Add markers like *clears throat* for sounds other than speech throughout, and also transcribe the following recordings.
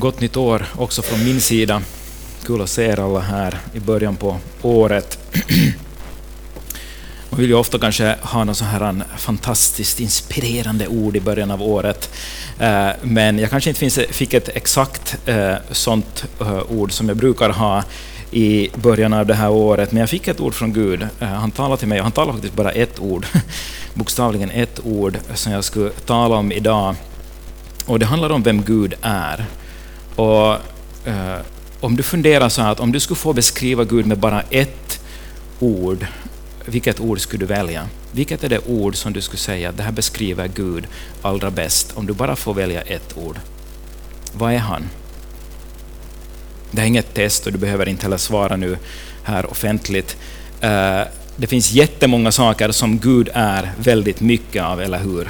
Gott nytt år också från min sida. Kul att se er alla här i början på året. Man vill ju ofta kanske ha något så här fantastiskt inspirerande ord i början av året. Eh, men jag kanske inte fick ett exakt eh, sånt eh, ord som jag brukar ha i början av det här året, men jag fick ett ord från Gud. Han talade till mig, och han talade faktiskt bara ett ord, *laughs* bokstavligen ett ord, som jag skulle tala om idag. Och det handlar om vem Gud är. Och eh, om du funderar så här att om du skulle få beskriva Gud med bara ett ord, vilket ord skulle du välja? Vilket är det ord som du skulle säga, det här beskriver Gud allra bäst, om du bara får välja ett ord? Vad är han? Det är inget test och du behöver inte heller svara nu här offentligt. Eh, det finns jättemånga saker som Gud är väldigt mycket av, eller hur?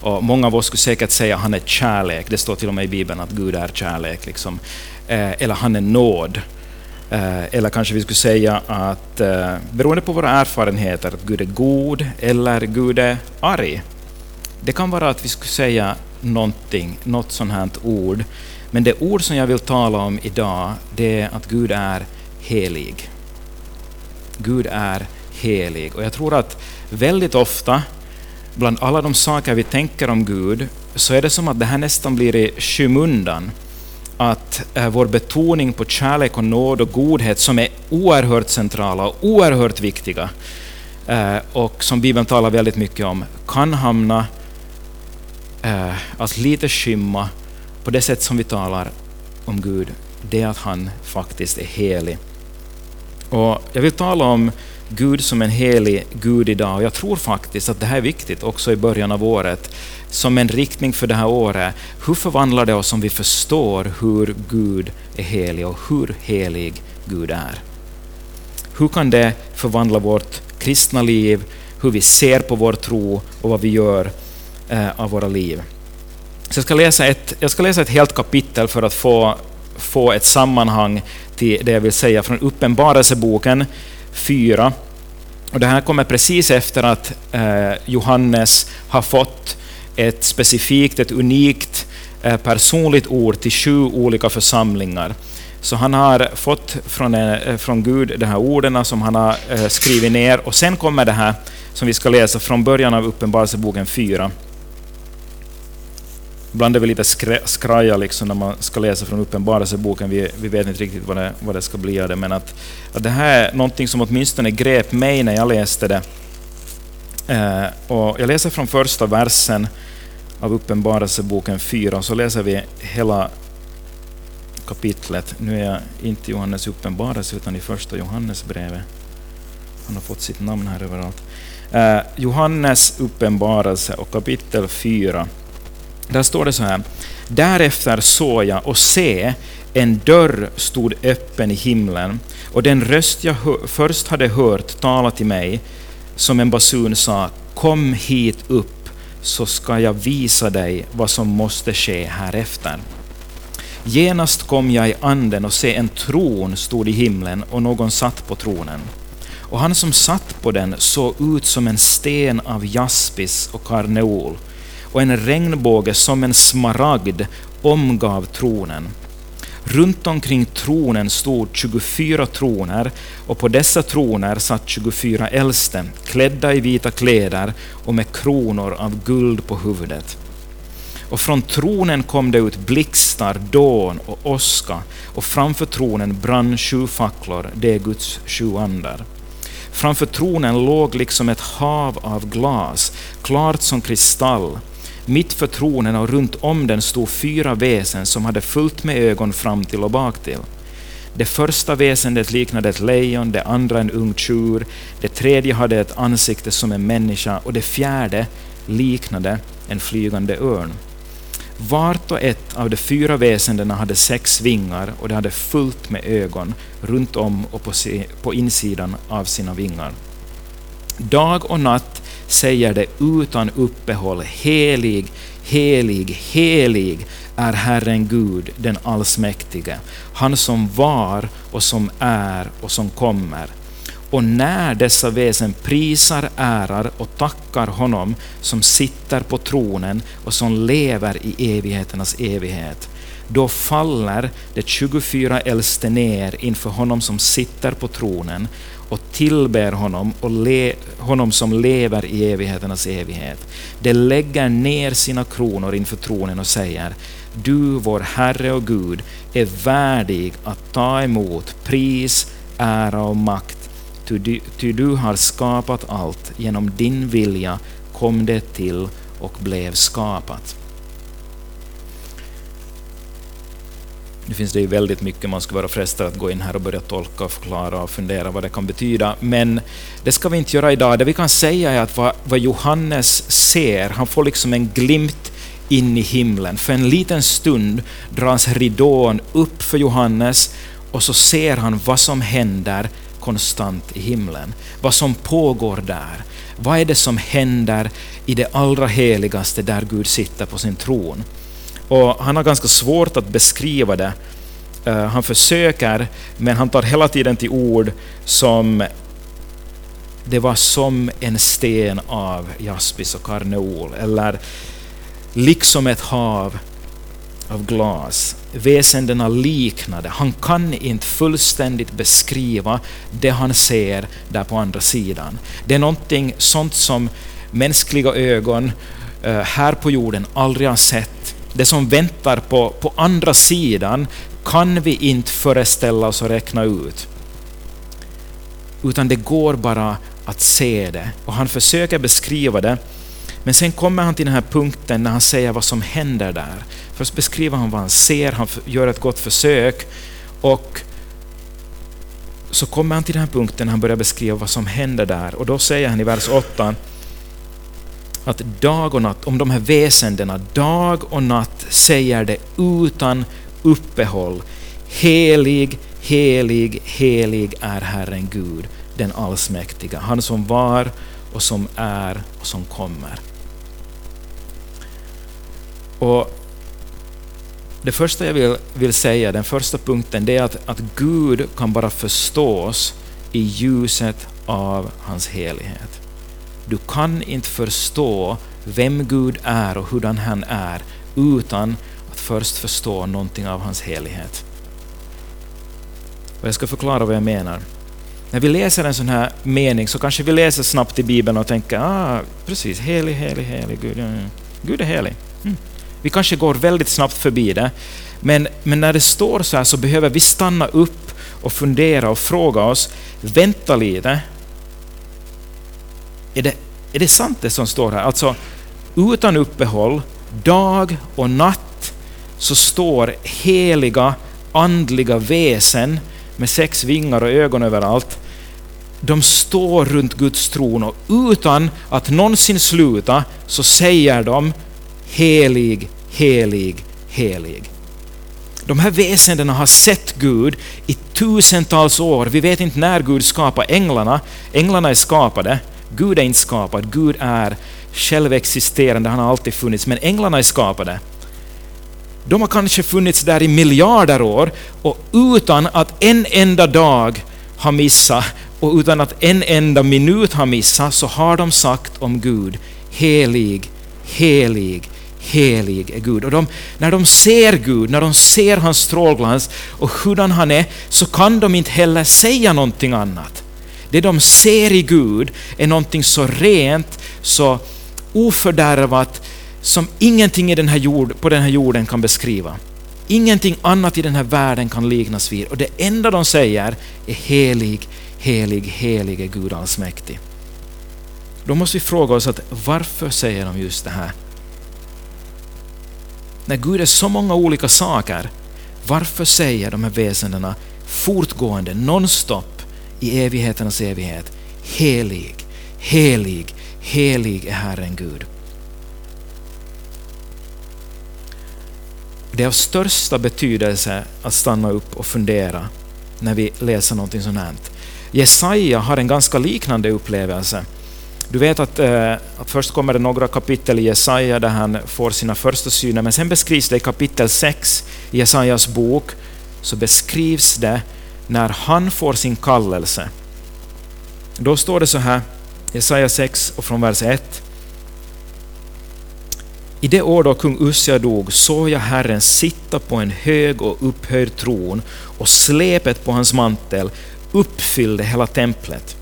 Och många av oss skulle säkert säga att han är kärlek. Det står till och med i Bibeln att Gud är kärlek. Liksom. Eh, eller han är nåd. Eh, eller kanske vi skulle säga att eh, beroende på våra erfarenheter, att Gud är god eller Gud är arg. Det kan vara att vi skulle säga någonting, något sånt här ord. Men det ord som jag vill tala om idag, det är att Gud är helig. Gud är helig. Och jag tror att väldigt ofta bland alla de saker vi tänker om Gud, så är det som att det här nästan blir i skymundan. Att eh, vår betoning på kärlek och nåd och godhet, som är oerhört centrala och oerhört viktiga, eh, och som Bibeln talar väldigt mycket om, kan hamna eh, att lite skymma på det sätt som vi talar om Gud, det är att han faktiskt är helig. Och jag vill tala om Gud som en helig Gud idag. Och jag tror faktiskt att det här är viktigt också i början av året, som en riktning för det här året. Hur förvandlar det oss om vi förstår hur Gud är helig och hur helig Gud är? Hur kan det förvandla vårt kristna liv, hur vi ser på vår tro och vad vi gör eh, av våra liv? Så jag, ska läsa ett, jag ska läsa ett helt kapitel för att få, få ett sammanhang till det jag vill säga från Uppenbarelseboken 4. Och det här kommer precis efter att eh, Johannes har fått ett specifikt, ett unikt eh, personligt ord till sju olika församlingar. Så han har fått från, eh, från Gud de här orden som han har skrivit ner och sen kommer det här som vi ska läsa från början av Uppenbarelseboken 4. Ibland är vi lite skraja liksom när man ska läsa från Uppenbarelseboken. Vi, vi vet inte riktigt vad det, vad det ska bli av det, men att, att det här är någonting som åtminstone grep mig när jag läste det. Eh, och jag läser från första versen av Uppenbarelseboken 4, och så läser vi hela kapitlet. Nu är jag inte Johannes uppenbarelse, utan i första Johannesbrevet. Han har fått sitt namn här överallt. Eh, Johannes uppenbarelse och kapitel 4 där står det så här. Därefter såg jag och se, en dörr stod öppen i himlen och den röst jag först hade hört tala till mig som en basun sa Kom hit upp så ska jag visa dig vad som måste ske härefter. Genast kom jag i anden och se en tron stod i himlen och någon satt på tronen. Och han som satt på den såg ut som en sten av jaspis och karneol och en regnbåge som en smaragd omgav tronen. Runt omkring tronen stod 24 troner och på dessa troner satt 24 äldste klädda i vita kläder och med kronor av guld på huvudet. Och från tronen kom det ut blixtar, dån och åska och framför tronen brann sju facklor, det är Guds sju andar. Framför tronen låg liksom ett hav av glas, klart som kristall mitt för tronen och runt om den stod fyra väsen som hade fullt med ögon fram till och bak till. Det första väsendet liknade ett lejon, det andra en ung tjur, det tredje hade ett ansikte som en människa och det fjärde liknade en flygande örn. Vart och ett av de fyra väsendena hade sex vingar och det hade fullt med ögon runt om och på, på insidan av sina vingar. Dag och natt säger det utan uppehåll, helig, helig, helig är Herren Gud, den allsmäktige, han som var och som är och som kommer. Och när dessa väsen prisar, ärar och tackar honom som sitter på tronen och som lever i evigheternas evighet, då faller de 24 äldste ner inför honom som sitter på tronen och tillber honom, och le, honom som lever i evigheternas evighet. De lägger ner sina kronor inför tronen och säger Du, vår Herre och Gud, är värdig att ta emot pris, ära och makt, ty du, ty du har skapat allt, genom din vilja kom det till och blev skapat. Nu finns det ju väldigt mycket man skulle vara frestad att gå in här och börja tolka och förklara och fundera vad det kan betyda. Men det ska vi inte göra idag. Det vi kan säga är att vad, vad Johannes ser, han får liksom en glimt in i himlen. För en liten stund dras ridån upp för Johannes och så ser han vad som händer konstant i himlen. Vad som pågår där. Vad är det som händer i det allra heligaste där Gud sitter på sin tron? Och han har ganska svårt att beskriva det. Eh, han försöker, men han tar hela tiden till ord som det var som en sten av jaspis och karneol, eller liksom ett hav av glas. Väsendena liknade. Han kan inte fullständigt beskriva det han ser där på andra sidan. Det är någonting sånt som mänskliga ögon eh, här på jorden aldrig har sett det som väntar på, på andra sidan kan vi inte föreställa oss och räkna ut. Utan det går bara att se det. Och han försöker beskriva det. Men sen kommer han till den här punkten när han säger vad som händer där. Först beskriver han vad han ser, han gör ett gott försök. Och så kommer han till den här punkten när han börjar beskriva vad som händer där. Och då säger han i vers 8 att dag och natt, om de här väsendena, dag och natt säger det utan uppehåll. Helig, helig, helig är Herren Gud, den allsmäktiga, han som var och som är och som kommer. Och det första jag vill, vill säga, den första punkten, det är att, att Gud kan bara förstås i ljuset av hans helighet. Du kan inte förstå vem Gud är och hurdan han är utan att först förstå någonting av hans helighet. Och jag ska förklara vad jag menar. När vi läser en sån här mening så kanske vi läser snabbt i Bibeln och tänker ah, precis, helig, helig, helig Gud. Ja, ja. Gud är helig. Mm. Vi kanske går väldigt snabbt förbi det. Men, men när det står så här så behöver vi stanna upp och fundera och fråga oss, vänta lite, är det, är det sant det som står här? Alltså utan uppehåll, dag och natt, så står heliga andliga väsen med sex vingar och ögon överallt. De står runt Guds tron och utan att någonsin sluta så säger de helig, helig, helig. De här väsendena har sett Gud i tusentals år. Vi vet inte när Gud skapade änglarna. Änglarna är skapade. Gud är inte skapad, Gud är självexisterande, han har alltid funnits, men änglarna är skapade. De har kanske funnits där i miljarder år och utan att en enda dag har missat och utan att en enda minut har missat så har de sagt om Gud, helig, helig, helig är Gud. Och de, när de ser Gud, när de ser hans strålglans och hurdan han är, så kan de inte heller säga någonting annat. Det de ser i Gud är någonting så rent, så ofördärvat, som ingenting i den här jord, på den här jorden kan beskriva. Ingenting annat i den här världen kan liknas vid. Och det enda de säger är helig, helig, helig är Gud allsmäktig. Då måste vi fråga oss att varför säger de just det här? När Gud är så många olika saker, varför säger de här väsendena fortgående, nonstop, i evigheternas evighet. Helig, helig, helig är Herren Gud. Det är av största betydelse att stanna upp och fundera när vi läser någonting sånt här. Jesaja har en ganska liknande upplevelse. Du vet att, eh, att först kommer det några kapitel i Jesaja där han får sina första syner, men sen beskrivs det i kapitel 6 i Jesajas bok, så beskrivs det när han får sin kallelse. Då står det så här, Jesaja 6 och från vers 1. I det år då kung Ussia dog såg jag Herren sitta på en hög och upphöjd tron och släpet på hans mantel uppfyllde hela templet.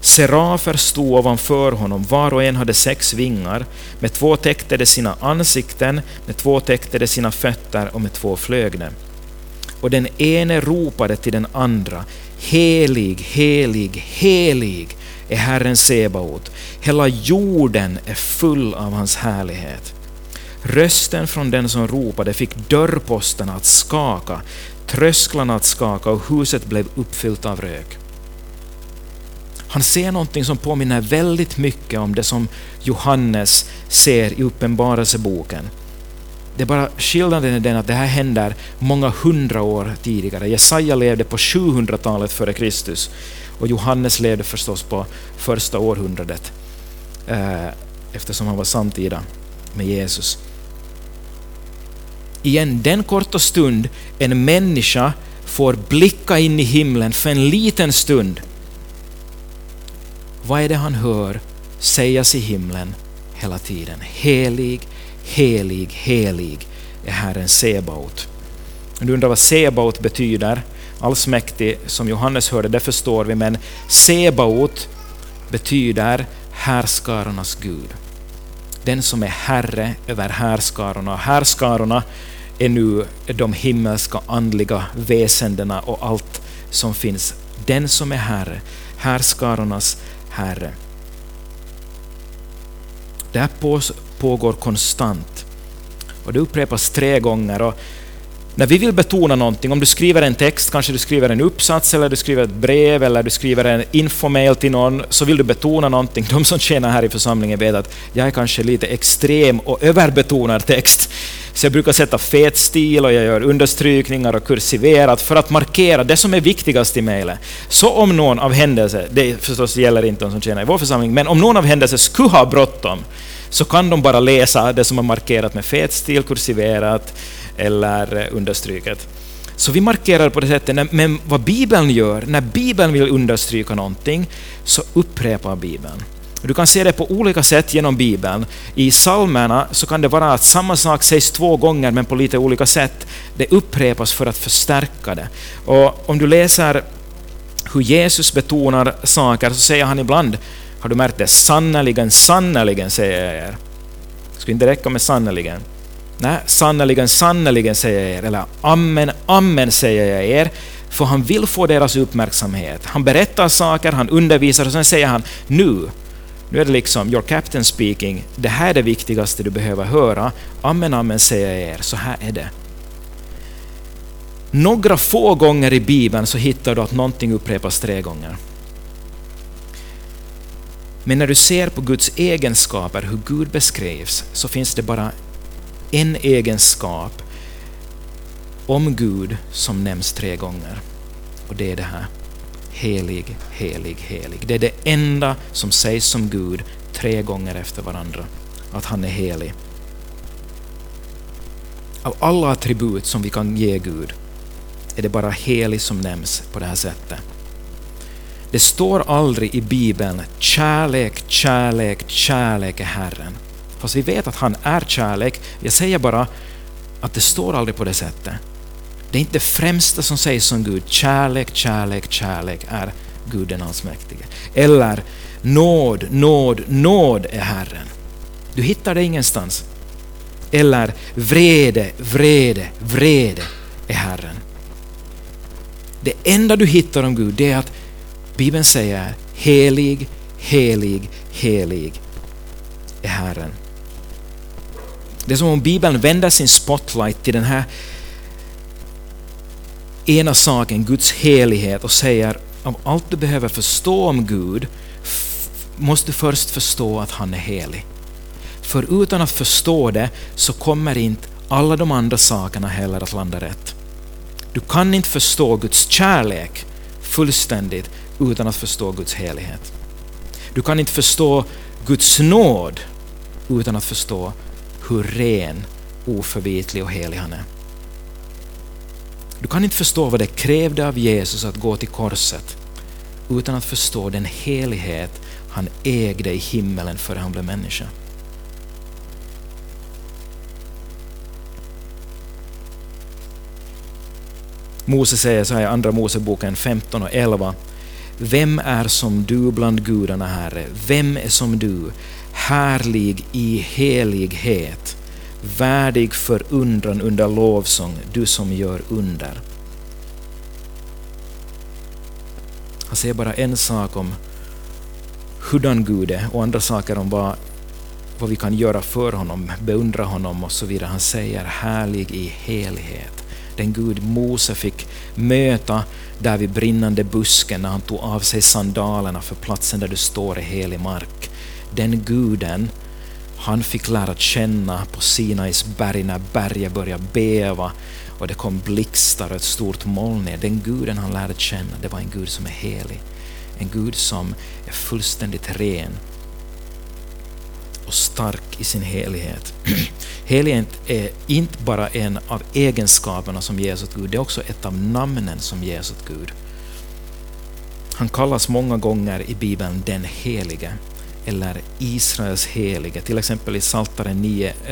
Serafer stod ovanför honom, var och en hade sex vingar, med två täckte de sina ansikten, med två täckte de sina fötter och med två flög de. Och den ene ropade till den andra, helig, helig, helig är Herren Sebaot, hela jorden är full av hans härlighet. Rösten från den som ropade fick dörrposterna att skaka, trösklarna att skaka och huset blev uppfyllt av rök. Han ser någonting som påminner väldigt mycket om det som Johannes ser i Uppenbarelseboken. Det är bara skillnaden är den att det här händer många hundra år tidigare. Jesaja levde på 700-talet före Kristus och Johannes levde förstås på första århundradet eh, eftersom han var samtida med Jesus. Igen, den korta stund en människa får blicka in i himlen för en liten stund vad är det han hör sägas i himlen hela tiden? Helig, helig, helig är Herren Sebaot. Du undrar vad Sebaot betyder? Allsmäktig, som Johannes hörde, det förstår vi, men Sebaot betyder härskarornas Gud. Den som är Herre över härskarorna. Härskarorna är nu de himmelska andliga väsendena och allt som finns. Den som är Herre, härskarornas Herre. Det här pågår konstant och det upprepas tre gånger. Och när vi vill betona någonting, om du skriver en text, kanske du skriver en uppsats eller du skriver ett brev eller du skriver en infomail till någon, så vill du betona någonting. De som tjänar här i församlingen vet att jag är kanske lite extrem och överbetonar text. Så jag brukar sätta fet stil och jag gör understrykningar och kursiverat för att markera det som är viktigast i mejlet. Så om någon av händelser, det förstås gäller inte de som tjänar i vår församling, men om någon av händelser skulle ha bråttom så kan de bara läsa det som är markerat med fet stil, kursiverat eller understryket. Så vi markerar på det sättet, men vad Bibeln gör, när Bibeln vill understryka någonting, så upprepar Bibeln. Du kan se det på olika sätt genom Bibeln. I psalmerna så kan det vara att samma sak sägs två gånger men på lite olika sätt. Det upprepas för att förstärka det. Och om du läser hur Jesus betonar saker så säger han ibland, har du märkt det, sannerligen, sannerligen säger jag er. Det skulle inte räcka med sannerligen. Nej, sannerligen, sannerligen säger jag er, eller amen, amen säger jag er, för han vill få deras uppmärksamhet. Han berättar saker, han undervisar och sen säger han nu, nu är det liksom your captain speaking, det här är det viktigaste du behöver höra. Amen, amen säger jag er, så här är det. Några få gånger i Bibeln så hittar du att någonting upprepas tre gånger. Men när du ser på Guds egenskaper, hur Gud beskrivs, så finns det bara en egenskap om Gud som nämns tre gånger. Och det är det här. Helig, helig, helig. Det är det enda som sägs om Gud tre gånger efter varandra. Att han är helig. Av alla attribut som vi kan ge Gud är det bara helig som nämns på det här sättet. Det står aldrig i Bibeln kärlek, kärlek, kärlek är Herren. Fast vi vet att han är kärlek. Jag säger bara att det står aldrig på det sättet. Det är inte det främsta som sägs om Gud. Kärlek, kärlek, kärlek är Gud den allsmäktige. Eller nåd, nåd, nåd är Herren. Du hittar det ingenstans. Eller vrede, vrede, vrede är Herren. Det enda du hittar om Gud det är att Bibeln säger helig, helig, helig är Herren. Det är som om Bibeln vänder sin spotlight till den här ena saken, Guds helighet och säger om allt du behöver förstå om Gud måste du först förstå att han är helig. För utan att förstå det så kommer inte alla de andra sakerna heller att landa rätt. Du kan inte förstå Guds kärlek fullständigt utan att förstå Guds helighet. Du kan inte förstå Guds nåd utan att förstå hur ren, oförvitlig och helig han är. Du kan inte förstå vad det krävde av Jesus att gå till korset utan att förstå den helighet han ägde i himmelen före han blev människa. Mose säger så här i Andra Moseboken 15 och 11 vem är som du bland gudarna, Herre? Vem är som du, härlig i helighet, värdig för undran under lovsång, du som gör under. Han säger bara en sak om hurdan Gud är och andra saker om vad, vad vi kan göra för honom, beundra honom och så vidare. Han säger härlig i helighet. Den Gud Mose fick möta där vid brinnande busken när han tog av sig sandalerna för platsen där du står är helig mark. Den guden han fick lära känna på Sinais berg när berget började bäva och det kom blixtar och ett stort moln ner. Den guden han lärde känna, det var en Gud som är helig. En Gud som är fullständigt ren och stark i sin helighet. *clears throat* Helighet är inte bara en av egenskaperna som ges åt Gud, det är också ett av namnen som ges åt Gud. Han kallas många gånger i Bibeln den helige eller Israels helige. Till exempel i Psaltaren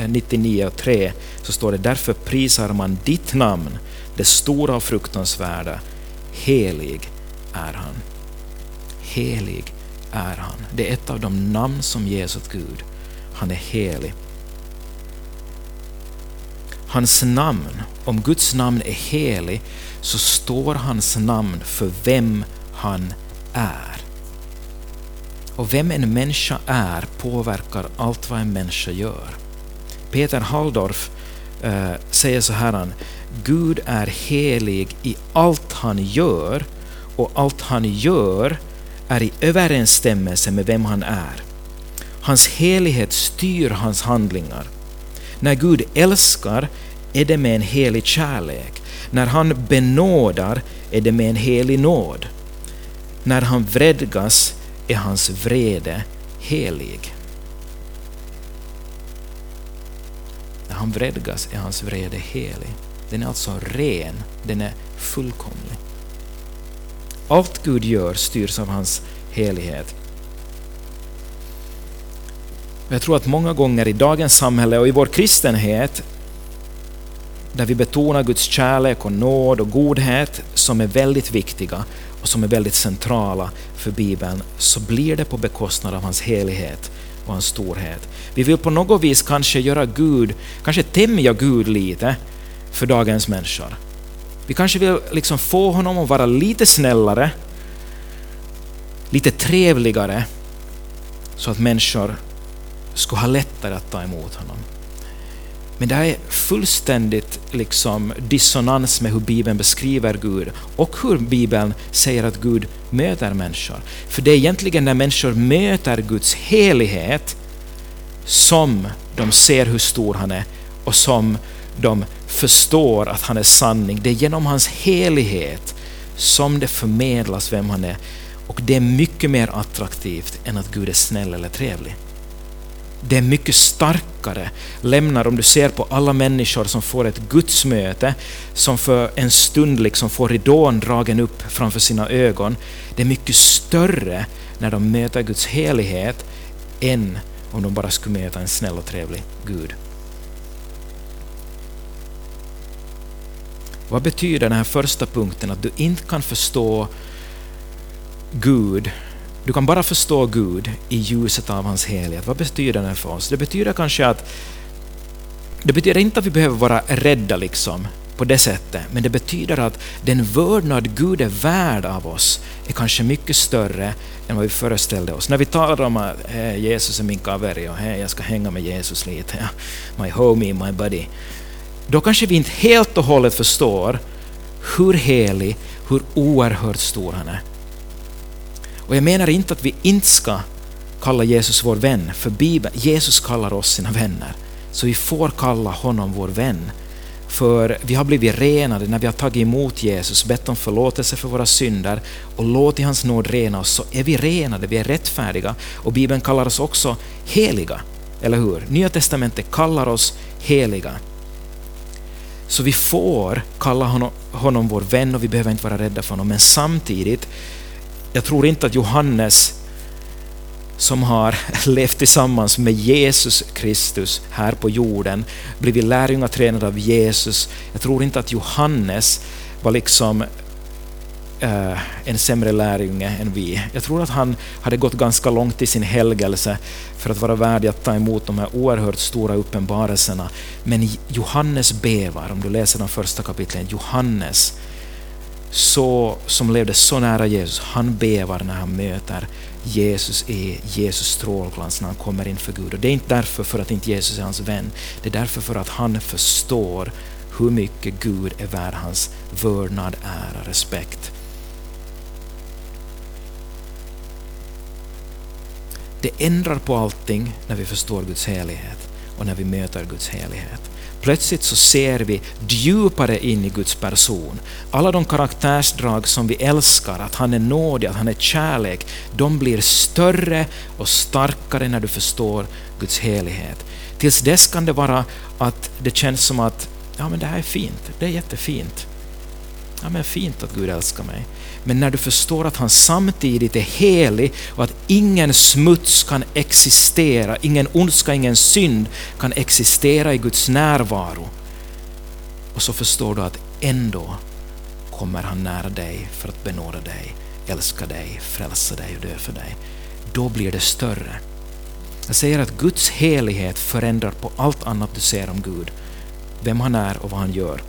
99 eh, och 3 så står det därför prisar man ditt namn, det stora och fruktansvärda. Helig är han. Helig är han. Det är ett av de namn som ges åt Gud. Han är helig. Hans namn, om Guds namn är helig, så står hans namn för vem han är. Och vem en människa är påverkar allt vad en människa gör. Peter Halldorf eh, säger så här, Gud är helig i allt han gör och allt han gör är i överensstämmelse med vem han är. Hans helighet styr hans handlingar. När Gud älskar är det med en helig kärlek. När han benådar är det med en helig nåd. När han vredgas är hans vrede helig. När han vredgas är hans vrede helig. Den är alltså ren, den är fullkomlig. Allt Gud gör styrs av hans helighet. Jag tror att många gånger i dagens samhälle och i vår kristenhet där vi betonar Guds kärlek och nåd och godhet som är väldigt viktiga och som är väldigt centrala för Bibeln, så blir det på bekostnad av hans helighet och hans storhet. Vi vill på något vis kanske göra Gud, kanske tämja Gud lite för dagens människor. Vi kanske vill liksom få honom att vara lite snällare, lite trevligare, så att människor skulle ha lättare att ta emot honom. Men det här är fullständigt liksom dissonans med hur Bibeln beskriver Gud och hur Bibeln säger att Gud möter människor. För det är egentligen när människor möter Guds helighet som de ser hur stor han är och som de förstår att han är sanning. Det är genom hans helighet som det förmedlas vem han är. Och det är mycket mer attraktivt än att Gud är snäll eller trevlig det är mycket starkare lämnar om du ser på alla människor som får ett gudsmöte, som för en stund liksom får ridån dragen upp framför sina ögon. Det är mycket större när de möter Guds helighet än om de bara skulle möta en snäll och trevlig Gud. Vad betyder den här första punkten att du inte kan förstå Gud du kan bara förstå Gud i ljuset av hans helhet. Vad betyder det för oss? Det betyder kanske att det betyder inte att vi behöver vara rädda liksom på det sättet, men det betyder att den vördnad Gud är värd av oss är kanske mycket större än vad vi föreställde oss. När vi talar om att hey, Jesus är min kaveri och hey, jag ska hänga med Jesus lite, my homie, my buddy, då kanske vi inte helt och hållet förstår hur helig, hur oerhört stor han är. Och jag menar inte att vi inte ska kalla Jesus vår vän, för Bibeln, Jesus kallar oss sina vänner. Så vi får kalla honom vår vän. För vi har blivit renade när vi har tagit emot Jesus, bett om förlåtelse för våra synder och låtit hans nåd rena oss, så är vi renade, vi är rättfärdiga. Och Bibeln kallar oss också heliga, eller hur? Nya testamentet kallar oss heliga. Så vi får kalla honom, honom vår vän och vi behöver inte vara rädda för honom, men samtidigt jag tror inte att Johannes som har *laughs* levt tillsammans med Jesus Kristus här på jorden, blivit lärjungatränad av Jesus. Jag tror inte att Johannes var liksom eh, en sämre lärjunge än vi. Jag tror att han hade gått ganska långt i sin helgelse för att vara värdig att ta emot de här oerhört stora uppenbarelserna. Men Johannes bevar, om du läser de första kapitlen, Johannes så, som levde så nära Jesus, han bevar när han möter Jesus i Jesus strålglans när han kommer inför Gud. Och det är inte därför för att inte Jesus är hans vän, det är därför för att han förstår hur mycket Gud är värd hans vördnad, ära, respekt. Det ändrar på allting när vi förstår Guds helighet och när vi möter Guds helighet. Plötsligt så ser vi djupare in i Guds person. Alla de karaktärsdrag som vi älskar, att han är nådig, att han är kärlek, de blir större och starkare när du förstår Guds helighet. Tills dess kan det vara att det känns som att ja, men det här är fint, det är jättefint. Ja, men fint att Gud älskar mig. Men när du förstår att han samtidigt är helig och att ingen smuts kan existera, ingen ondska, ingen synd kan existera i Guds närvaro. Och så förstår du att ändå kommer han nära dig för att benåda dig, älska dig, frälsa dig och dö för dig. Då blir det större. Jag säger att Guds helighet förändrar på allt annat du ser om Gud, vem han är och vad han gör.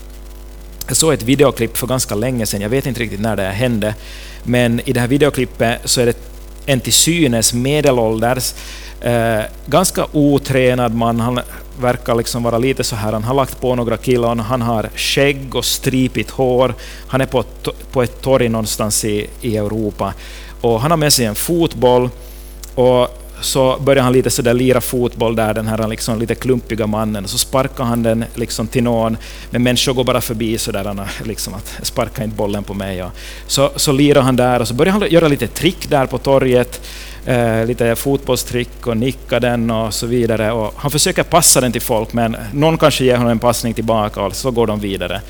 Jag såg ett videoklipp för ganska länge sedan, jag vet inte riktigt när det hände, men i det här videoklippet så är det en till synes medelålders, eh, ganska otränad man, han verkar liksom vara lite så här, han har lagt på några kilon, han har skägg och stripigt hår, han är på, på ett torg någonstans i, i Europa. Och han har med sig en fotboll. Och så börjar han lite sådär lira fotboll där, den här liksom lite klumpiga mannen, så sparkar han den liksom till någon, men människor går bara förbi sådär, liksom att sparka inte bollen på mig. Så, så lirar han där och så börjar han göra lite trick där på torget, eh, lite fotbollstrick och nicka den och så vidare. Och han försöker passa den till folk, men någon kanske ger honom en passning tillbaka och så går de vidare.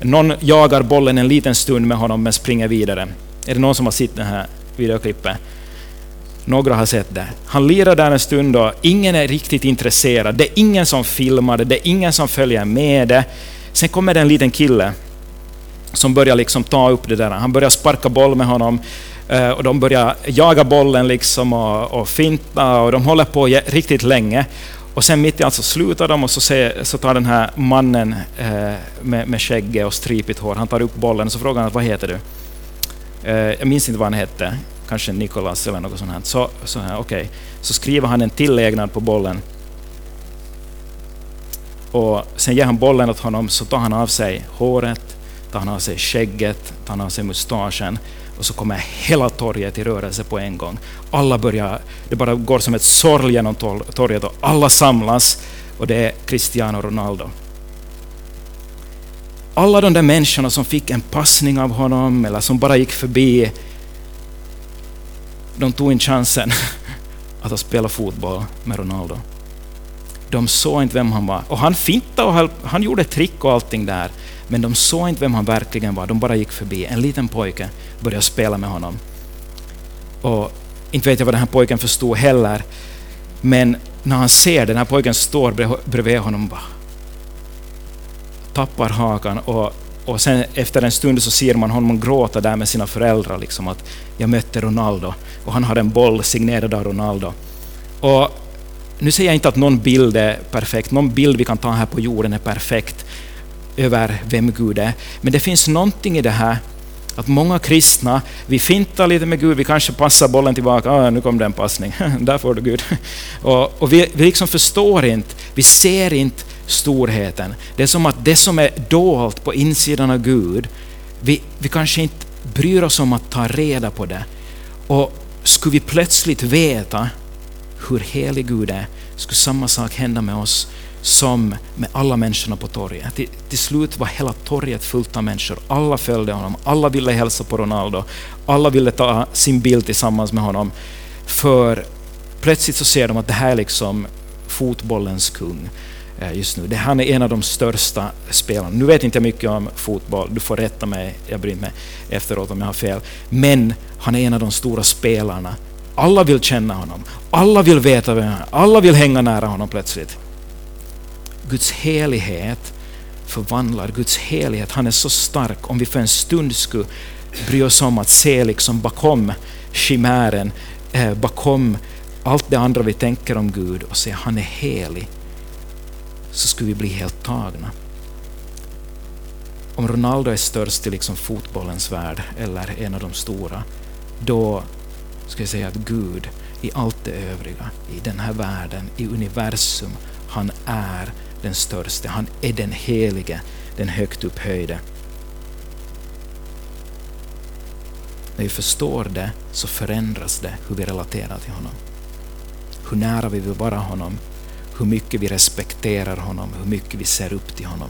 Någon jagar bollen en liten stund med honom men springer vidare. Är det någon som har sett det här videoklippet? Några har sett det. Han lirar där en stund och ingen är riktigt intresserad. Det är ingen som filmar det, det är ingen som följer med det. Sen kommer det en liten kille som börjar liksom ta upp det där. Han börjar sparka boll med honom eh, och de börjar jaga bollen liksom och, och finta och de håller på riktigt länge. Och sen mitt i allt så slutar de och så, ser, så tar den här mannen eh, med, med skägget och stripigt hår, han tar upp bollen och så frågar han vad heter du? Eh, jag minns inte vad han hette kanske Nikolas eller något sånt här. Så, så, här, okay. så skriver han en tillägnad på bollen. Och sen ger han bollen åt honom, så tar han av sig håret, tar han av sig skägget, tar han av sig mustaschen och så kommer hela torget i rörelse på en gång. Alla börjar, det bara går som ett sorl genom torget och alla samlas och det är Cristiano Ronaldo. Alla de där människorna som fick en passning av honom eller som bara gick förbi de tog inte chansen *laughs* att spela fotboll med Ronaldo. De såg inte vem han var. Och han fintade och han, gjorde trick och allting där. Men de såg inte vem han verkligen var. De bara gick förbi. En liten pojke började spela med honom. Och inte vet jag vad den här pojken förstod heller. Men när han ser den här pojken står bredvid honom bara tappar hakan och och sen efter en stund så ser man honom gråta där med sina föräldrar, liksom att jag mötte Ronaldo. Och han har en boll signerad av Ronaldo. Och nu säger jag inte att någon bild är perfekt, någon bild vi kan ta här på jorden är perfekt över vem Gud är, men det finns någonting i det här att många kristna, vi fintar lite med Gud, vi kanske passar bollen tillbaka, ah, nu kom det en passning, *laughs* där får du Gud. *laughs* Och, och vi, vi liksom förstår inte, vi ser inte storheten. Det är som att det som är dolt på insidan av Gud, vi, vi kanske inte bryr oss om att ta reda på det. Och skulle vi plötsligt veta hur helig Gud är, skulle samma sak hända med oss som med alla människorna på torget. Till, till, slut var hela torget fullt av människor. Alla följde honom, alla ville hälsa på Ronaldo, alla ville ta sin bild tillsammans med honom. För plötsligt så ser de att det här är liksom fotbollens kung. Eh, just nu. Han är en av de största spelarna. Nu vet inte jag mycket om fotboll, du får rätta mig, jag bryr mig efteråt om jag har fel. Men han är en av de stora spelarna. Alla vill känna honom, alla vill veta vem han är, alla vill hänga nära honom plötsligt. Guds helighet förvandlar. Guds helighet, han är så stark. Om vi för en stund skulle bry oss om att se liksom bakom chimären, eh, bakom allt det andra vi tänker om Gud och se han är helig, så skulle vi bli helt tagna. Om Ronaldo är störst i liksom fotbollens värld, eller en av de stora, då ska jag säga att Gud i allt det övriga, i den här världen, i universum, han är den störste, han är den helige, den högt upphöjde. När vi förstår det så förändras det hur vi relaterar till honom. Hur nära vi vill vara honom, hur mycket vi respekterar honom, hur mycket vi ser upp till honom.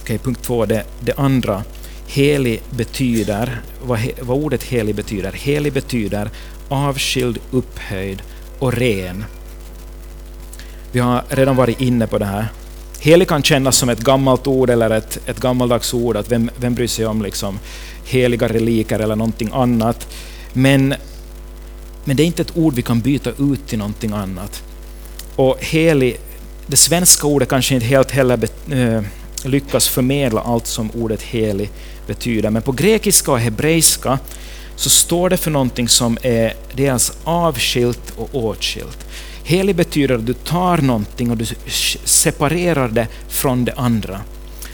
Okej, punkt två, det, det andra. Helig betyder, vad, vad ordet helig betyder? Helig betyder avskild, upphöjd och ren. Vi har redan varit inne på det här. Helig kan kännas som ett gammalt ord eller ett, ett gammaldags ord, att vem, vem bryr sig om liksom heliga reliker eller någonting annat. Men, men det är inte ett ord vi kan byta ut till någonting annat. Och helig, det svenska ordet kanske inte helt heller be, eh, lyckas förmedla allt som ordet helig betyder, men på grekiska och hebreiska så står det för någonting som är dels avskilt och åtskilt. Helig betyder att du tar någonting och du separerar det från det andra.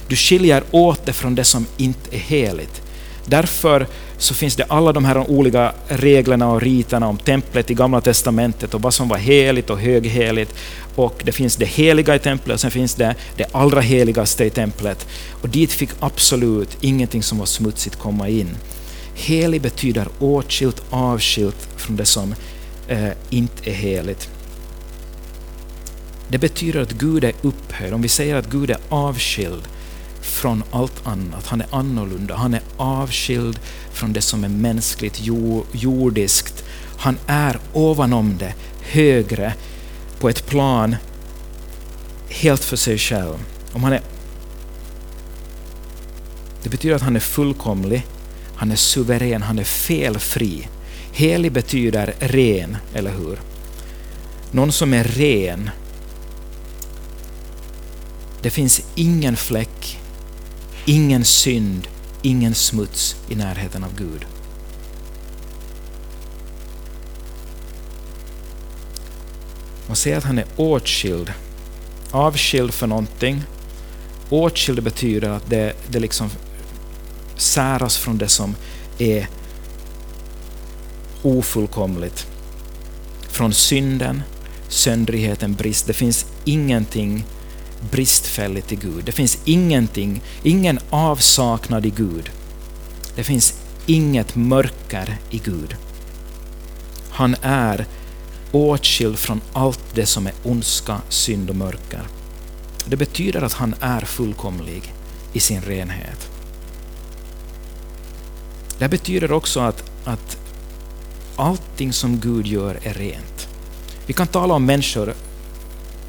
Du skiljer åt det från det som inte är heligt. Därför så finns det alla de här olika reglerna och riterna om templet i Gamla Testamentet och vad som var heligt och högheligt. Och det finns det heliga i templet och sen finns det det allra heligaste i templet. Och dit fick absolut ingenting som var smutsigt komma in. Helig betyder åtskilt, avskilt från det som eh, inte är heligt. Det betyder att Gud är upphöjd. Om vi säger att Gud är avskild från allt annat, han är annorlunda, han är avskild från det som är mänskligt, jordiskt. Han är ovanom det, högre, på ett plan helt för sig själv. Om han är, det betyder att han är fullkomlig, han är suverän, han är felfri. Helig betyder ren, eller hur? Någon som är ren. Det finns ingen fläck, ingen synd, ingen smuts i närheten av Gud. Man säger att han är åtskild, avskild för någonting. Åtskild betyder att det, det liksom säras från det som är ofullkomligt. Från synden, söndrigheten, brist. Det finns ingenting bristfälligt i Gud. Det finns ingenting, ingen avsaknad i Gud. Det finns inget mörker i Gud. Han är åtskild från allt det som är ondska, synd och mörker. Det betyder att han är fullkomlig i sin renhet. Det betyder också att, att allting som Gud gör är rent. Vi kan tala om människor,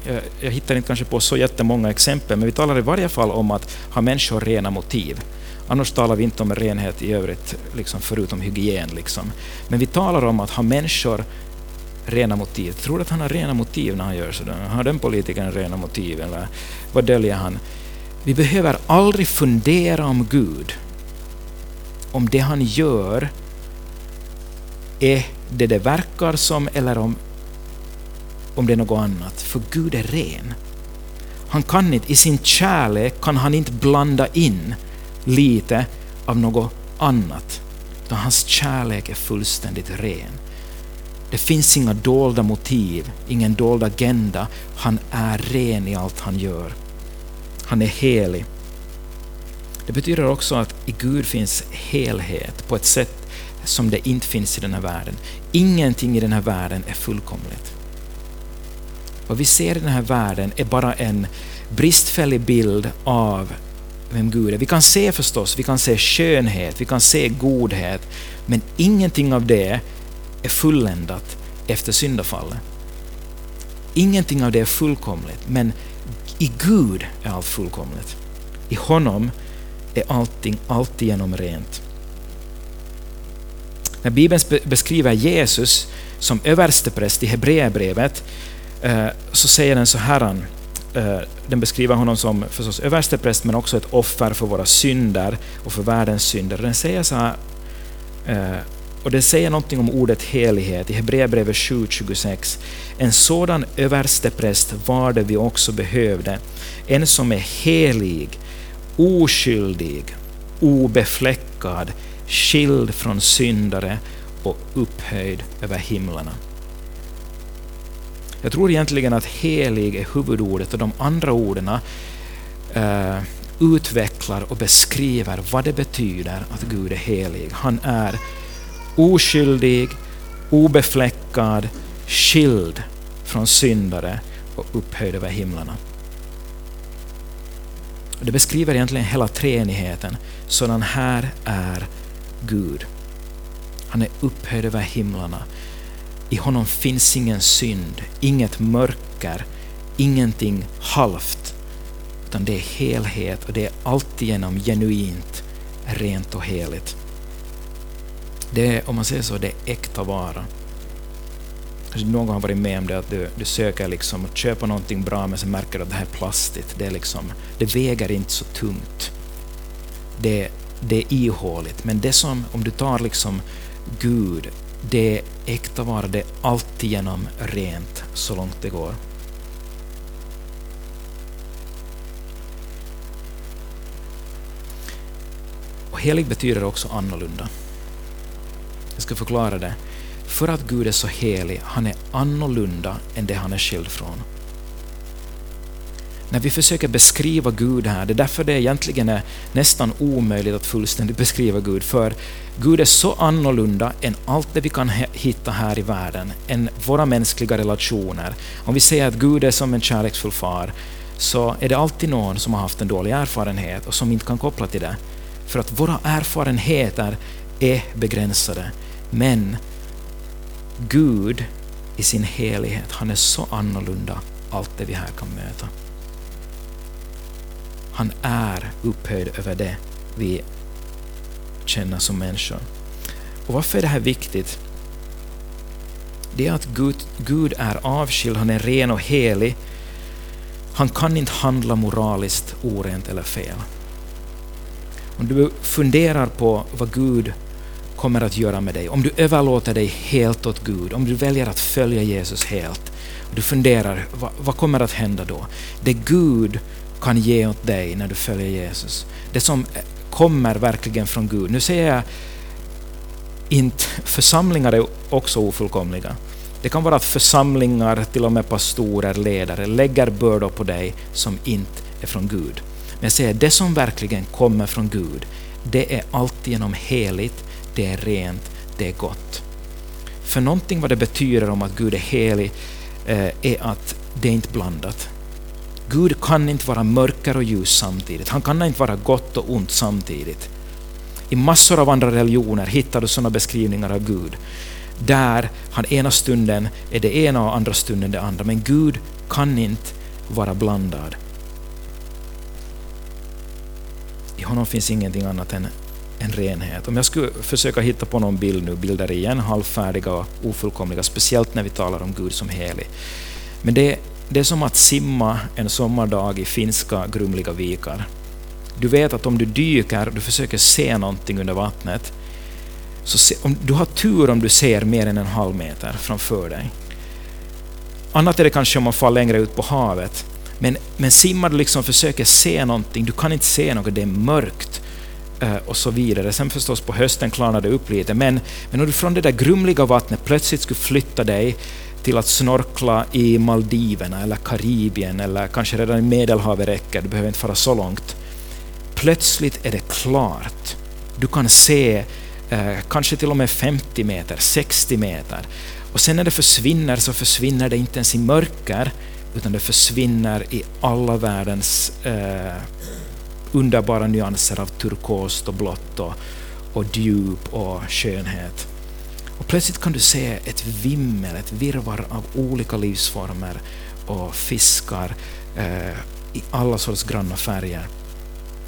Eh, jag, hittar inte kanske på så jättemånga exempel, men vi talar i varje fall om att ha människor rena motiv. Annars talar vi inte om renhet i övrigt, liksom förutom hygien. Liksom. Men vi talar om att ha människor rena motiv. Tror du att han har rena motiv när han gör sådär? Har den politikern rena motiv? Eller vad döljer han? Vi behöver aldrig fundera om Gud om det han gör är det det verkar som eller om, om det är något annat. För Gud är ren. Han kan inte, I sin kärlek kan han inte blanda in lite av något annat. Utan hans kärlek är fullständigt ren. Det finns inga dolda motiv, ingen dold agenda. Han är ren i allt han gör. Han är helig. Det betyder också att i Gud finns helhet på ett sätt som det inte finns i den här världen. Ingenting i den här världen är fullkomligt. Vad vi ser i den här världen är bara en bristfällig bild av vem Gud är. Vi kan se förstås, vi kan se skönhet, vi kan se godhet, men ingenting av det är fulländat efter syndafallet. Ingenting av det är fullkomligt, men i Gud är allt fullkomligt. I honom är allting alltigenom rent. När Bibeln beskriver Jesus som överstepräst i Hebreerbrevet Eh, så säger den så här eh, den beskriver honom som förstås överstepräst men också ett offer för våra synder och för världens synder. Den säger så här, eh, och det säger någonting om ordet helighet i Hebreerbrevet 7.26. En sådan överstepräst var det vi också behövde, en som är helig, oskyldig, obefläckad, skild från syndare och upphöjd över himlarna. Jag tror egentligen att helig är huvudordet och de andra orden uh, utvecklar och beskriver vad det betyder att Gud är helig. Han är oskyldig, obefläckad, skild från syndare och upphöjd över himlarna. Det beskriver egentligen hela treenigheten. Sådan här är Gud. Han är upphöjd över himlarna. I honom finns ingen synd, inget mörker, ingenting halvt. Utan det är helhet och det är alltigenom genuint, rent och heligt. Det är, om man säger så, det är äkta vara. Kanske någon har varit med om det att du, du söker liksom att köpa någonting bra men så märker du att det här är plastigt. Det, är liksom, det väger inte så tungt. Det, det är ihåligt. Men det som, om du tar liksom Gud, det äkta vara, det alltigenom rent så långt det går. Och helig betyder också annorlunda. Jag ska förklara det. För att Gud är så helig, han är annorlunda än det han är skild från. När vi försöker beskriva Gud här, det är därför det egentligen är nästan omöjligt att fullständigt beskriva Gud, för Gud är så annorlunda än allt det vi kan hitta här i världen, än våra mänskliga relationer. Om vi säger att Gud är som en kärleksfull far, så är det alltid någon som har haft en dålig erfarenhet och som inte kan koppla till det. För att våra erfarenheter är begränsade. Men Gud i sin helighet, han är så annorlunda allt det vi här kan möta. Han är upphöjd över det vi känner som människor. Och varför är det här viktigt? Det är att Gud, Gud är avskild, han är ren och helig. Han kan inte handla moraliskt orent eller fel. Om du funderar på vad Gud kommer att göra med dig, om du överlåter dig helt åt Gud, om du väljer att följa Jesus helt, och du funderar, vad, vad kommer att hända då? Det Gud kan ge åt dig när du följer Jesus, det som kommer verkligen från Gud. Nu säger jag inte, församlingar är också ofullkomliga. Det kan vara att församlingar, till och med pastorer, ledare, lägger bördor på dig som inte är från Gud. Men jag säger, det som verkligen kommer från Gud, det är alltigenom heligt, det är rent, det är gott. För någonting vad det betyder om att Gud är helig eh, är att det är inte blandat. Gud kan inte vara mörker och ljus samtidigt. Han kan inte vara gott och ont samtidigt. I massor av andra religioner hittar du sådana beskrivningar av Gud. Där han ena stunden är det ena och andra stunden det andra. Men Gud kan inte vara blandad. I honom finns ingenting annat än en renhet. Om jag skulle försöka hitta på någon bild nu, bilder igen, halvfärdiga och ofullkomliga, speciellt när vi talar om Gud som helig. Men det, det är som att simma en sommardag i finska grumliga vikar. Du vet att om du dyker och du försöker se någonting under vattnet, så se, om, du har tur om du ser mer än en halv meter framför dig. Annat är det kanske om man faller längre ut på havet. Men, men simmar du liksom försöker se någonting, du kan inte se något, det är mörkt. Eh, och så vidare. Sen förstås på hösten klarnar det upp lite, men, men om du från det där grumliga vattnet plötsligt skulle flytta dig till att snorkla i Maldiverna eller Karibien eller kanske redan i Medelhavet räcker, du behöver inte fara så långt. Plötsligt är det klart. Du kan se eh, kanske till och med 50 meter, 60 meter. Och sen när det försvinner så försvinner det inte ens i mörker utan det försvinner i alla världens eh, underbara nyanser av turkost och blått och, och djup och skönhet. Och plötsligt kan du se ett vimmel, ett virvar av olika livsformer och fiskar eh, i alla sorts granna färger.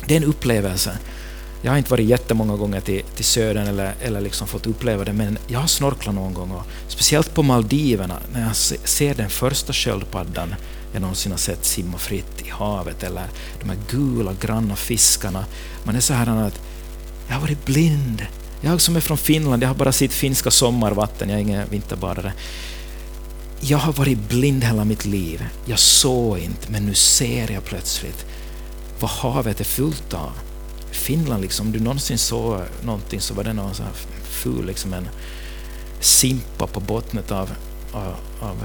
Det är en upplevelse. Jag har inte varit jättemånga gånger till, till södern eller, eller liksom fått uppleva det, men jag har snorklat någon gång. Och speciellt på Maldiverna, när jag ser den första sköldpaddan jag någonsin har sett simma fritt i havet eller de här gula granna fiskarna. Man är så här att jag har varit blind. Jag som är från Finland, jag har bara sett finska sommarvatten, jag är ingen vinterbadare. Jag har varit blind hela mitt liv. Jag såg inte, men nu ser jag plötsligt vad havet är fullt av. Finland, liksom, om du någonsin såg någonting så var det någon så här ful, liksom en simpa på botten av, av, av,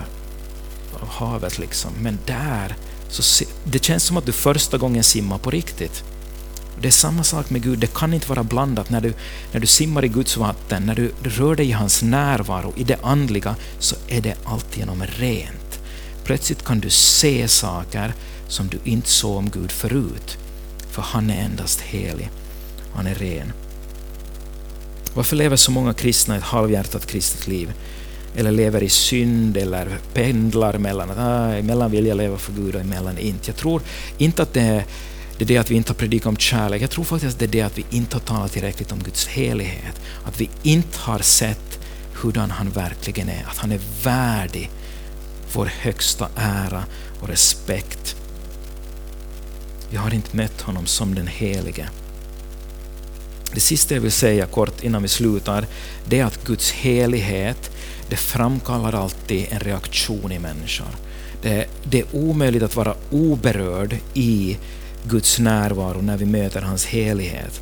av havet. Liksom. Men där, så det känns som att du första gången simmar på riktigt. Det är samma sak med Gud, det kan inte vara blandat. När du, när du simmar i Guds vatten, när du rör dig i hans närvaro, i det andliga, så är det alltigenom rent. Plötsligt kan du se saker som du inte såg om Gud förut, för han är endast helig, han är ren. Varför lever så många kristna ett halvhjärtat kristet liv? Eller lever i synd eller pendlar mellan att ah, emellan vill jag leva för Gud och emellan inte. Jag tror inte att det är det är det att vi inte har predikat om kärlek. Jag tror faktiskt att det är det att vi inte har talat tillräckligt om Guds helighet. Att vi inte har sett hurdan han verkligen är. Att han är värdig vår högsta ära och respekt. Vi har inte mött honom som den helige. Det sista jag vill säga kort innan vi slutar, det är att Guds helighet, det framkallar alltid en reaktion i människor. Det, det är omöjligt att vara oberörd i Guds närvaro när vi möter hans helighet.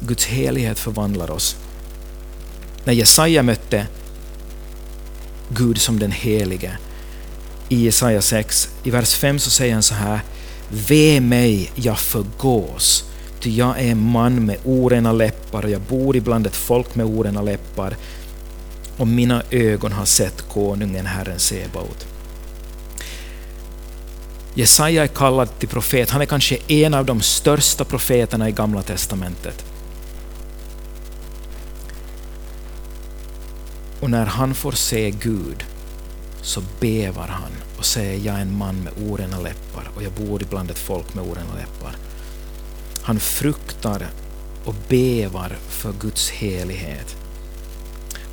Guds helighet förvandlar oss. När Jesaja mötte Gud som den helige i Jesaja 6, i vers 5 så säger han så här Ve mig, jag förgås, ty jag är en man med orena läppar och jag bor ibland ett folk med orena läppar och mina ögon har sett konungen, Herren Sebaot. Jesaja är kallad till profet, han är kanske en av de största profeterna i Gamla Testamentet. Och när han får se Gud så bevar han och säger jag är en man med orena läppar och jag bor ibland ett folk med orena läppar. Han fruktar och bevar för Guds helighet.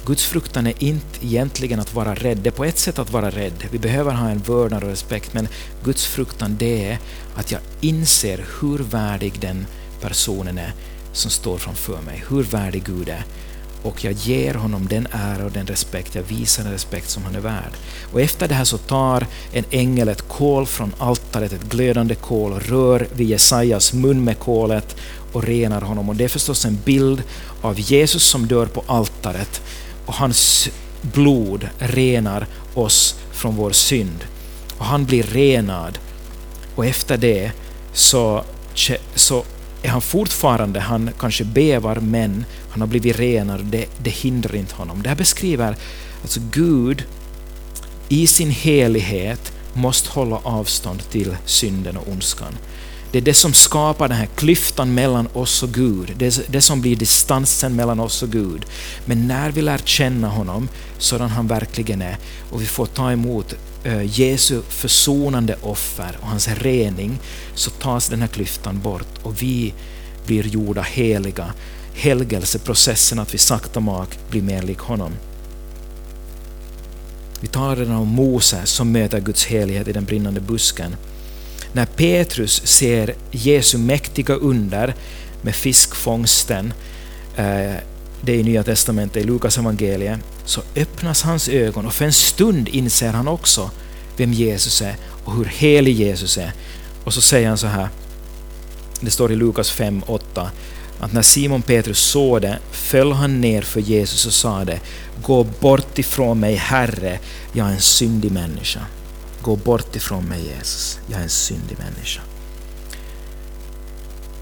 Guds fruktan är inte egentligen att vara rädd. Det är på ett sätt att vara rädd. Vi behöver ha en vördnad och respekt, men Guds fruktan det är att jag inser hur värdig den personen är som står framför mig, hur värdig Gud är. Och jag ger honom den ära och den respekt, jag visar den respekt som han är värd. Och efter det här så tar en ängel ett kol från altaret, ett glödande kol, och rör vid Jesajas mun med kolet och renar honom. Och det är förstås en bild av Jesus som dör på altaret och hans blod renar oss från vår synd. Och han blir renad och efter det så, så är han fortfarande, han kanske bevar men han har blivit renad, det, det hindrar inte honom. Det här beskriver alltså Gud i sin helighet måste hålla avstånd till synden och ondskan. Det är det som skapar den här klyftan mellan oss och Gud. Det är det som blir distansen mellan oss och Gud. Men när vi lär känna honom sådan han verkligen är och vi får ta emot eh, Jesu försonande offer och hans rening så tas den här klyftan bort och vi blir gjorda heliga. Helgelseprocessen att vi sakta mak blir mer lik honom. Vi talade om Mose som möter Guds helighet i den brinnande busken när Petrus ser Jesu mäktiga under med fiskfångsten, eh, det är i Nya Testamentet, i Lukas evangeliet, så öppnas hans ögon och för en stund inser han också vem Jesus är och hur helig Jesus är. Och så säger han så här, det står i Lukas 5.8, att när Simon Petrus såg det föll han ner för Jesus och sade Gå bort ifrån mig Herre, jag är en syndig människa. Gå bort ifrån mig Jesus, jag är en syndig människa.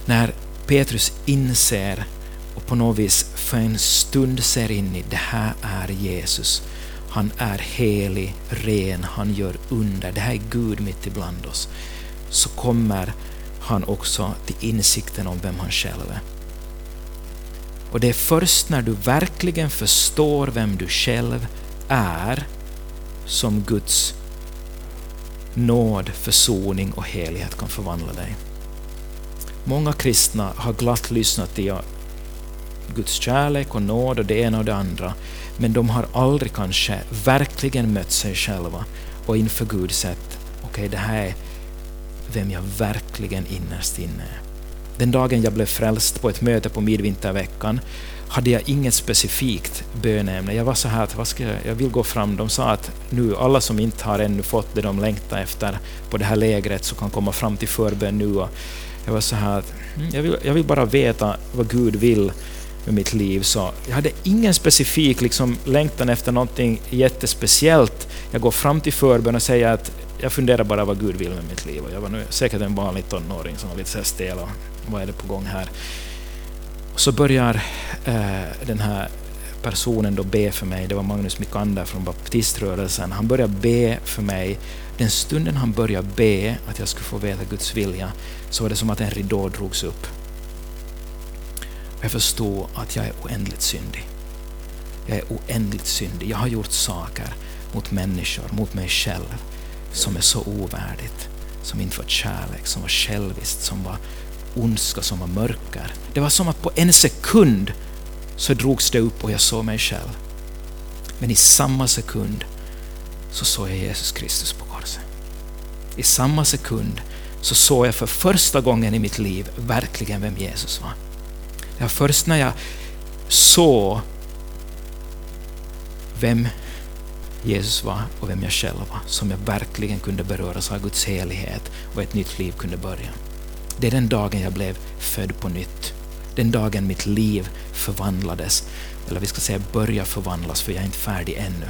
När Petrus inser och på något vis för en stund ser in i det här är Jesus. Han är helig, ren, han gör under. Det här är Gud mitt ibland oss. Så kommer han också till insikten om vem han själv är. Och det är först när du verkligen förstår vem du själv är som Guds nåd, försoning och helighet kan förvandla dig. Många kristna har glatt lyssnat till Guds kärlek och nåd och det ena och det andra, men de har aldrig kanske verkligen mött sig själva och inför Gud sett okay, det här är vem jag verkligen innerst inne är. Den dagen jag blev frälst på ett möte på midvinterveckan hade jag inget specifikt böneämne. Jag var så här att vad ska jag, jag vill gå fram. De sa att nu alla som inte har ännu fått det de längtar efter på det här lägret så kan komma fram till förbön nu. Och jag var så här att mm, jag vill, jag vill bara veta vad Gud vill med mitt liv. Så jag hade ingen specifik liksom, längtan efter någonting jättespeciellt. Jag går fram till förbön och säger att jag funderar bara vad Gud vill med mitt liv. Och jag var nu säkert en vanlig tonåring som var lite så stel och vad är det på gång här? Och så börjar eh, den här personen då be för mig, det var Magnus Mikander från baptiströrelsen, han börjar be för mig. Den stunden han började be att jag skulle få veta Guds vilja så var det som att en ridå drogs upp. Jag förstod att jag är oändligt syndig. Jag är oändligt syndig. Jag har gjort saker mot människor, mot mig själv, som är så ovärdigt, som inte var kärlek, som var själviskt, som var ondska, som var mörker. Det var som att på en sekund så drogs det upp och jag såg mig själv. Men i samma sekund så såg jag Jesus Kristus på korset. I samma sekund så såg jag för första gången i mitt liv verkligen vem Jesus var. Det var först när jag såg vem Jesus var och vem jag själv var som jag verkligen kunde beröras av Guds helighet och ett nytt liv kunde börja. Det är den dagen jag blev född på nytt. Den dagen mitt liv förvandlades, eller vi ska säga börja förvandlas för jag är inte färdig ännu.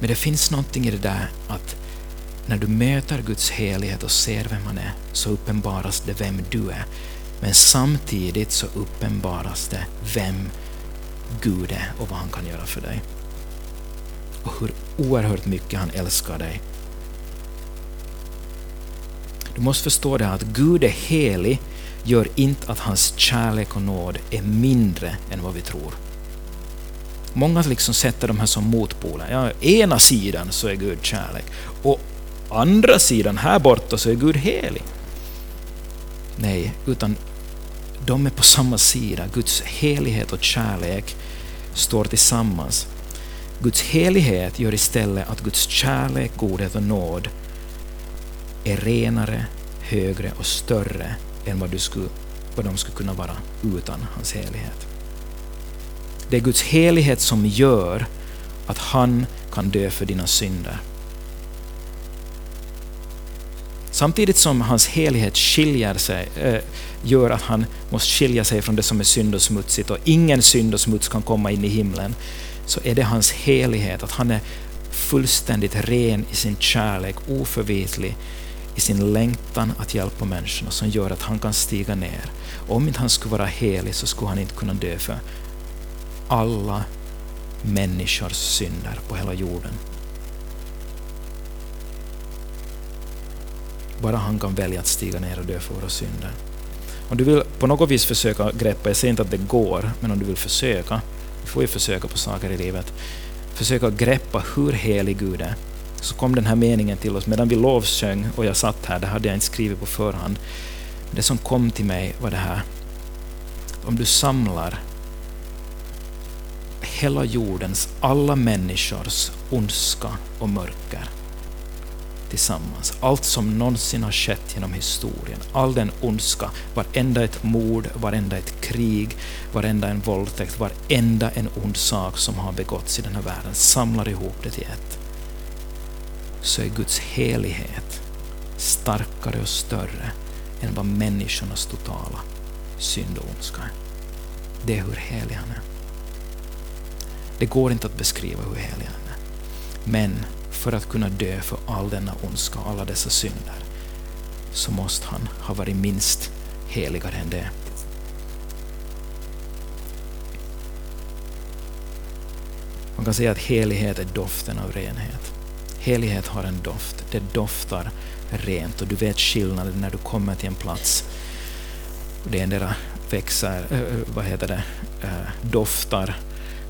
Men det finns någonting i det där att när du möter Guds helighet och ser vem han är så uppenbaras det vem du är. Men samtidigt så uppenbaras det vem Gud är och vad han kan göra för dig. Och hur oerhört mycket han älskar dig. Du måste förstå det här att Gud är helig gör inte att hans kärlek och nåd är mindre än vad vi tror. Många liksom sätter de här som motpoler. Ja, ena sidan så är Gud kärlek och andra sidan, här borta, så är Gud helig. Nej, utan de är på samma sida. Guds helighet och kärlek står tillsammans. Guds helighet gör istället att Guds kärlek, godhet och nåd är renare, högre och större än vad, du skulle, vad de skulle kunna vara utan hans helighet. Det är Guds helighet som gör att han kan dö för dina synder. Samtidigt som hans helighet skiljer sig, äh, gör att han måste skilja sig från det som är synd och smutsigt och ingen synd och smuts kan komma in i himlen, så är det hans helighet, att han är fullständigt ren i sin kärlek, oförvitlig i sin längtan att hjälpa människorna som gör att han kan stiga ner. Om inte han skulle vara helig så skulle han inte kunna dö för alla människors synder på hela jorden. Bara han kan välja att stiga ner och dö för våra synder. Om du vill på något vis försöka greppa, jag säger inte att det går, men om du vill försöka, du får ju försöka på saker i livet, försöka greppa hur helig Gud är, så kom den här meningen till oss medan vi lovsjöng och jag satt här, det hade jag inte skrivit på förhand. Det som kom till mig var det här, om du samlar hela jordens alla människors ondska och mörker tillsammans. Allt som någonsin har skett genom historien, all den ondska, varenda ett mord, varenda ett krig, varenda en våldtäkt, varenda en ond sak som har begåtts i den här världen, samlar ihop det till ett. Så är Guds helighet starkare och större än vad människornas totala synd och ondska är. Det är hur helig han är. Det går inte att beskriva hur helig han är. Men för att kunna dö för all denna ondska och alla dessa synder så måste han ha varit minst heligare än det. Man kan säga att helighet är doften av renhet. Helighet har en doft. Det doftar rent och du vet skillnaden när du kommer till en plats det endera växer, äh, vad heter det, äh, doftar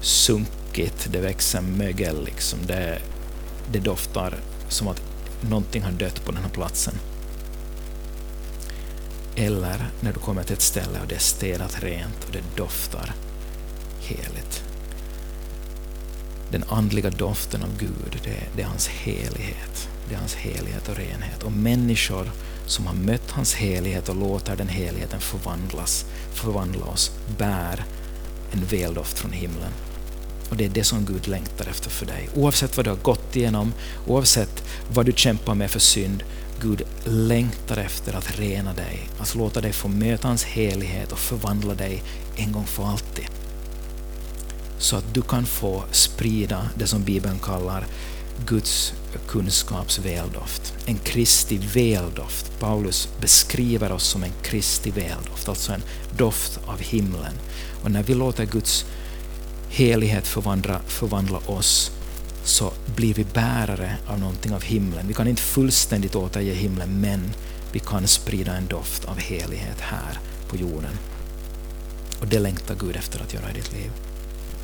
sunkigt, det växer mögel liksom. Det, det doftar som att någonting har dött på den här platsen. Eller när du kommer till ett ställe och det är städat rent och det doftar heligt. Den andliga doften av Gud, det, det är hans helighet. det är hans helighet och renhet. Och människor som har mött hans helighet och låter den heligheten förvandlas, förvandla oss, bär en väldoft från himlen. Och det är det som Gud längtar efter för dig. Oavsett vad du har gått igenom, oavsett vad du kämpar med för synd, Gud längtar efter att rena dig, att låta dig få möta hans helighet och förvandla dig en gång för alltid. Så att du kan få sprida det som Bibeln kallar Guds kunskaps väldoft. En Kristi väldoft. Paulus beskriver oss som en Kristi väldoft, alltså en doft av himlen. Och när vi låter Guds helighet förvandla, förvandla oss så blir vi bärare av någonting av himlen. Vi kan inte fullständigt återge himlen, men vi kan sprida en doft av helighet här på jorden. Och det längtar Gud efter att göra i ditt liv.